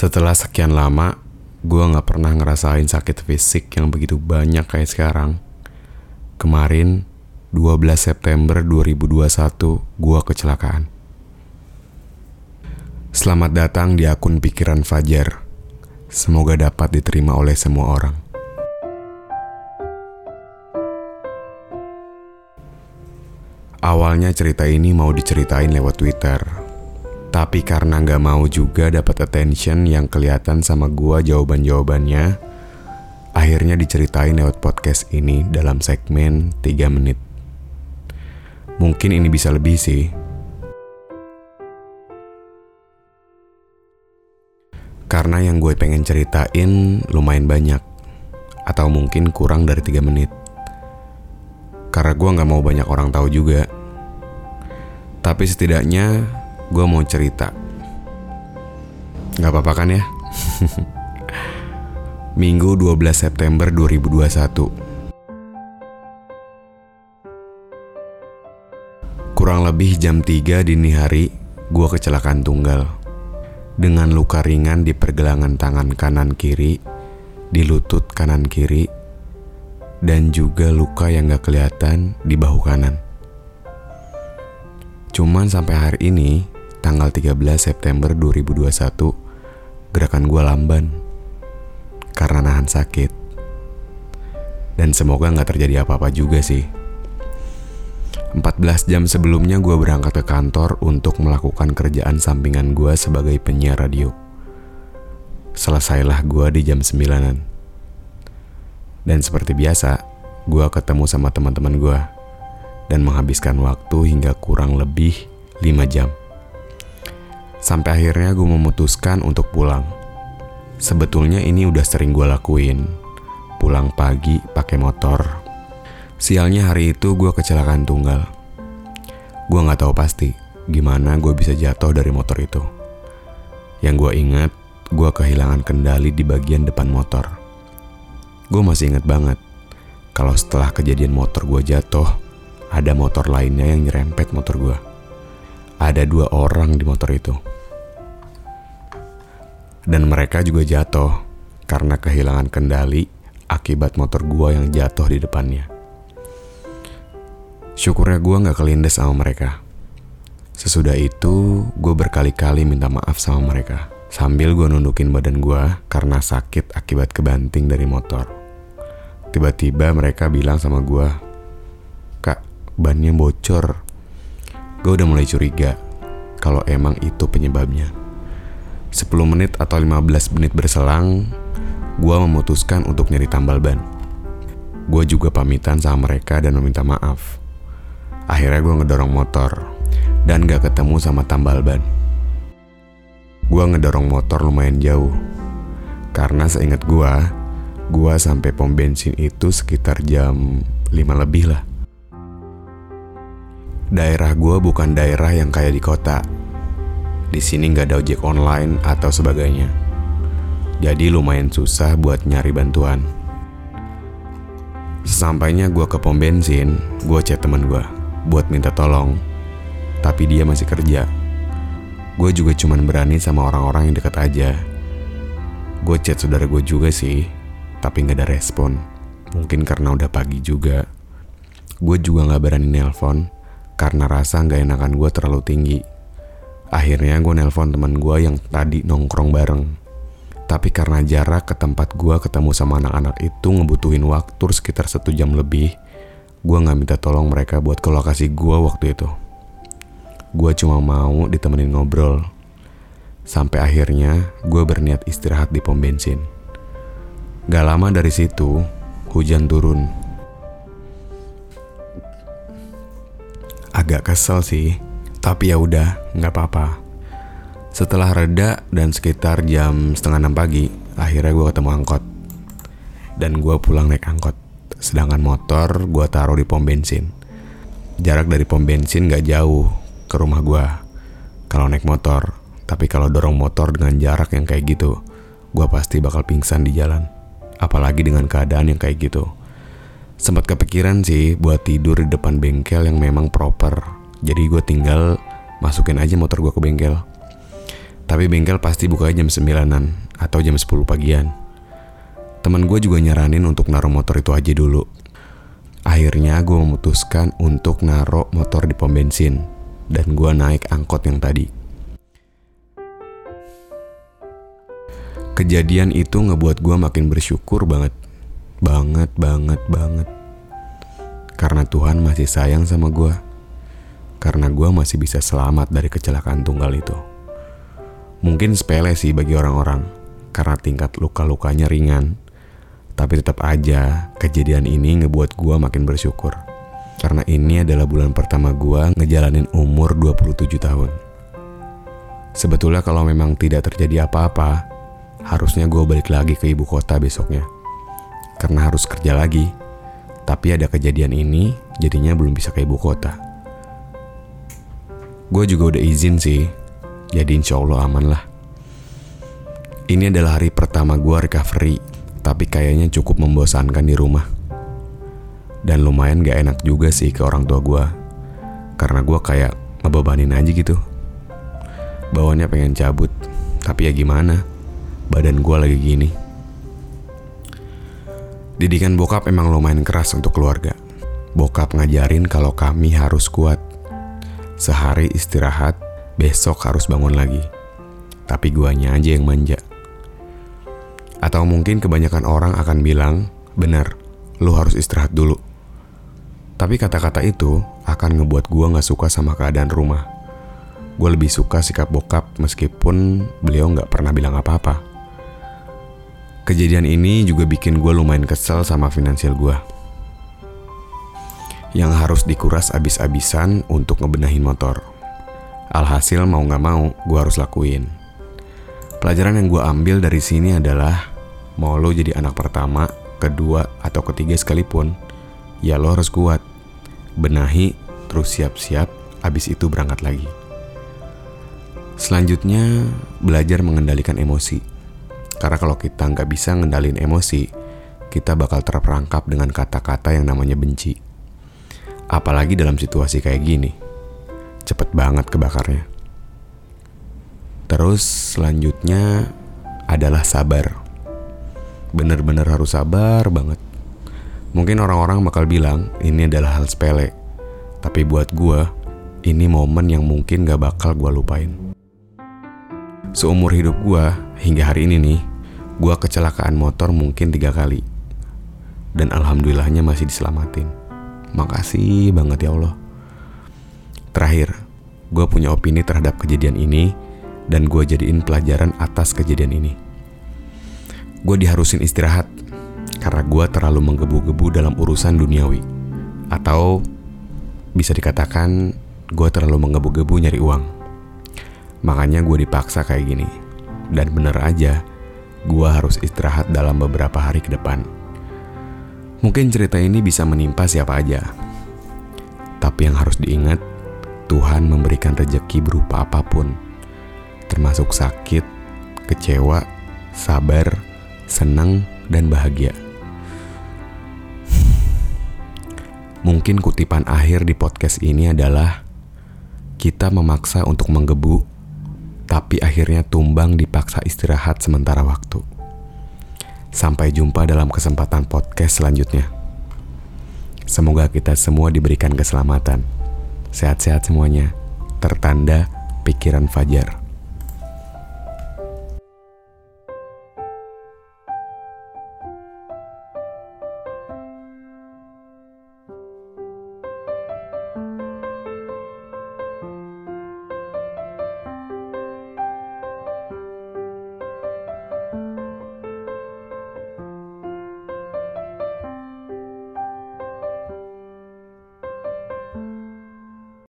Setelah sekian lama, gue gak pernah ngerasain sakit fisik yang begitu banyak kayak sekarang. Kemarin, 12 September 2021, gue kecelakaan. Selamat datang di akun Pikiran Fajar. Semoga dapat diterima oleh semua orang. Awalnya cerita ini mau diceritain lewat Twitter, tapi karena nggak mau juga dapat attention yang kelihatan sama gua jawaban-jawabannya, akhirnya diceritain lewat podcast ini dalam segmen 3 menit. Mungkin ini bisa lebih sih. Karena yang gue pengen ceritain lumayan banyak, atau mungkin kurang dari 3 menit. Karena gue nggak mau banyak orang tahu juga. Tapi setidaknya gue mau cerita. Gak apa-apa kan ya? Minggu 12 September 2021. Kurang lebih jam 3 dini hari, gue kecelakaan tunggal. Dengan luka ringan di pergelangan tangan kanan kiri, di lutut kanan kiri, dan juga luka yang gak kelihatan di bahu kanan. Cuman sampai hari ini, tanggal 13 September 2021, gerakan gue lamban karena nahan sakit. Dan semoga nggak terjadi apa-apa juga sih. 14 jam sebelumnya gue berangkat ke kantor untuk melakukan kerjaan sampingan gue sebagai penyiar radio. Selesailah gue di jam 9an. Dan seperti biasa, gue ketemu sama teman-teman gue dan menghabiskan waktu hingga kurang lebih 5 jam. Sampai akhirnya gue memutuskan untuk pulang. Sebetulnya ini udah sering gue lakuin. Pulang pagi pakai motor. Sialnya hari itu gue kecelakaan tunggal. Gue gak tahu pasti gimana gue bisa jatuh dari motor itu. Yang gue ingat, gue kehilangan kendali di bagian depan motor. Gue masih inget banget kalau setelah kejadian motor gue jatuh, ada motor lainnya yang nyerempet motor gue. Ada dua orang di motor itu. Dan mereka juga jatuh karena kehilangan kendali akibat motor gue yang jatuh di depannya. Syukurnya gue gak kelindes sama mereka. Sesudah itu, gue berkali-kali minta maaf sama mereka. Sambil gue nundukin badan gue karena sakit akibat kebanting dari motor. Tiba-tiba mereka bilang sama gue, Kak, bannya bocor gue udah mulai curiga kalau emang itu penyebabnya. 10 menit atau 15 menit berselang, gue memutuskan untuk nyari tambal ban. Gue juga pamitan sama mereka dan meminta maaf. Akhirnya gue ngedorong motor dan gak ketemu sama tambal ban. Gue ngedorong motor lumayan jauh. Karena seingat gue, gue sampai pom bensin itu sekitar jam 5 lebih lah. Daerah gue bukan daerah yang kayak di kota. Di sini nggak ada ojek online atau sebagainya. Jadi lumayan susah buat nyari bantuan. Sesampainya gue ke pom bensin, gue chat temen gue buat minta tolong. Tapi dia masih kerja. Gue juga cuman berani sama orang-orang yang dekat aja. Gue chat saudara gue juga sih, tapi nggak ada respon. Mungkin karena udah pagi juga. Gue juga nggak berani nelpon karena rasa nggak enakan gue terlalu tinggi. Akhirnya gue nelpon teman gue yang tadi nongkrong bareng. Tapi karena jarak ke tempat gue ketemu sama anak-anak itu ngebutuhin waktu sekitar satu jam lebih, gue nggak minta tolong mereka buat ke lokasi gue waktu itu. Gue cuma mau ditemenin ngobrol. Sampai akhirnya gue berniat istirahat di pom bensin. Gak lama dari situ, hujan turun agak kesel sih, tapi ya udah, nggak apa-apa. Setelah reda dan sekitar jam setengah enam pagi, akhirnya gue ketemu angkot. Dan gue pulang naik angkot. Sedangkan motor gue taruh di pom bensin. Jarak dari pom bensin gak jauh ke rumah gue. Kalau naik motor, tapi kalau dorong motor dengan jarak yang kayak gitu, gue pasti bakal pingsan di jalan. Apalagi dengan keadaan yang kayak gitu. Sempat kepikiran sih buat tidur di depan bengkel yang memang proper. Jadi gue tinggal masukin aja motor gue ke bengkel. Tapi bengkel pasti bukanya jam 9-an atau jam 10 pagian. Temen gue juga nyaranin untuk naruh motor itu aja dulu. Akhirnya gue memutuskan untuk naruh motor di pom bensin. Dan gue naik angkot yang tadi. Kejadian itu ngebuat gue makin bersyukur banget. Banget, banget, banget. Karena Tuhan masih sayang sama gue. Karena gue masih bisa selamat dari kecelakaan tunggal itu. Mungkin sepele sih bagi orang-orang, karena tingkat luka-lukanya ringan. Tapi tetap aja, kejadian ini ngebuat gue makin bersyukur. Karena ini adalah bulan pertama gue ngejalanin umur 27 tahun. Sebetulnya kalau memang tidak terjadi apa-apa, harusnya gue balik lagi ke ibu kota besoknya. Karena harus kerja lagi. Tapi ada kejadian ini, jadinya belum bisa ke ibu kota. Gue juga udah izin sih jadi insya Allah aman lah. Ini adalah hari pertama gue recovery, tapi kayaknya cukup membosankan di rumah. Dan lumayan gak enak juga sih ke orang tua gue, karena gue kayak ngebebanin aja gitu. Bawaannya pengen cabut, tapi ya gimana, badan gue lagi gini. Didikan bokap emang lumayan keras untuk keluarga. Bokap ngajarin kalau kami harus kuat. Sehari istirahat, besok harus bangun lagi. Tapi guanya aja yang manja. Atau mungkin kebanyakan orang akan bilang, benar, lu harus istirahat dulu. Tapi kata-kata itu akan ngebuat gua gak suka sama keadaan rumah. Gue lebih suka sikap bokap meskipun beliau gak pernah bilang apa-apa. Kejadian ini juga bikin gue lumayan kesel sama finansial gue. Yang harus dikuras abis-abisan untuk ngebenahin motor. Alhasil mau gak mau, gue harus lakuin. Pelajaran yang gue ambil dari sini adalah mau lo jadi anak pertama, kedua, atau ketiga sekalipun, ya lo harus kuat. Benahi, terus siap-siap, abis itu berangkat lagi. Selanjutnya, belajar mengendalikan emosi. Karena kalau kita nggak bisa ngendalin emosi, kita bakal terperangkap dengan kata-kata yang namanya benci. Apalagi dalam situasi kayak gini cepet banget kebakarnya. Terus selanjutnya adalah sabar. Bener-bener harus sabar banget. Mungkin orang-orang bakal bilang ini adalah hal sepele. Tapi buat gue, ini momen yang mungkin gak bakal gue lupain. Seumur hidup gue, hingga hari ini nih, gue kecelakaan motor mungkin tiga kali. Dan alhamdulillahnya masih diselamatin. Makasih banget ya Allah. Terakhir, gue punya opini terhadap kejadian ini dan gue jadiin pelajaran atas kejadian ini. Gue diharusin istirahat karena gue terlalu menggebu-gebu dalam urusan duniawi. Atau bisa dikatakan gue terlalu menggebu-gebu nyari uang. Makanya gue dipaksa kayak gini. Dan bener aja, gue harus istirahat dalam beberapa hari ke depan. Mungkin cerita ini bisa menimpa siapa aja. Tapi yang harus diingat, Tuhan memberikan rejeki berupa apa pun, termasuk sakit, kecewa, sabar, senang, dan bahagia. Mungkin kutipan akhir di podcast ini adalah kita memaksa untuk menggebu, tapi akhirnya tumbang dipaksa istirahat sementara waktu. Sampai jumpa dalam kesempatan podcast selanjutnya. Semoga kita semua diberikan keselamatan. Sehat-sehat semuanya. Tertanda pikiran Fajar.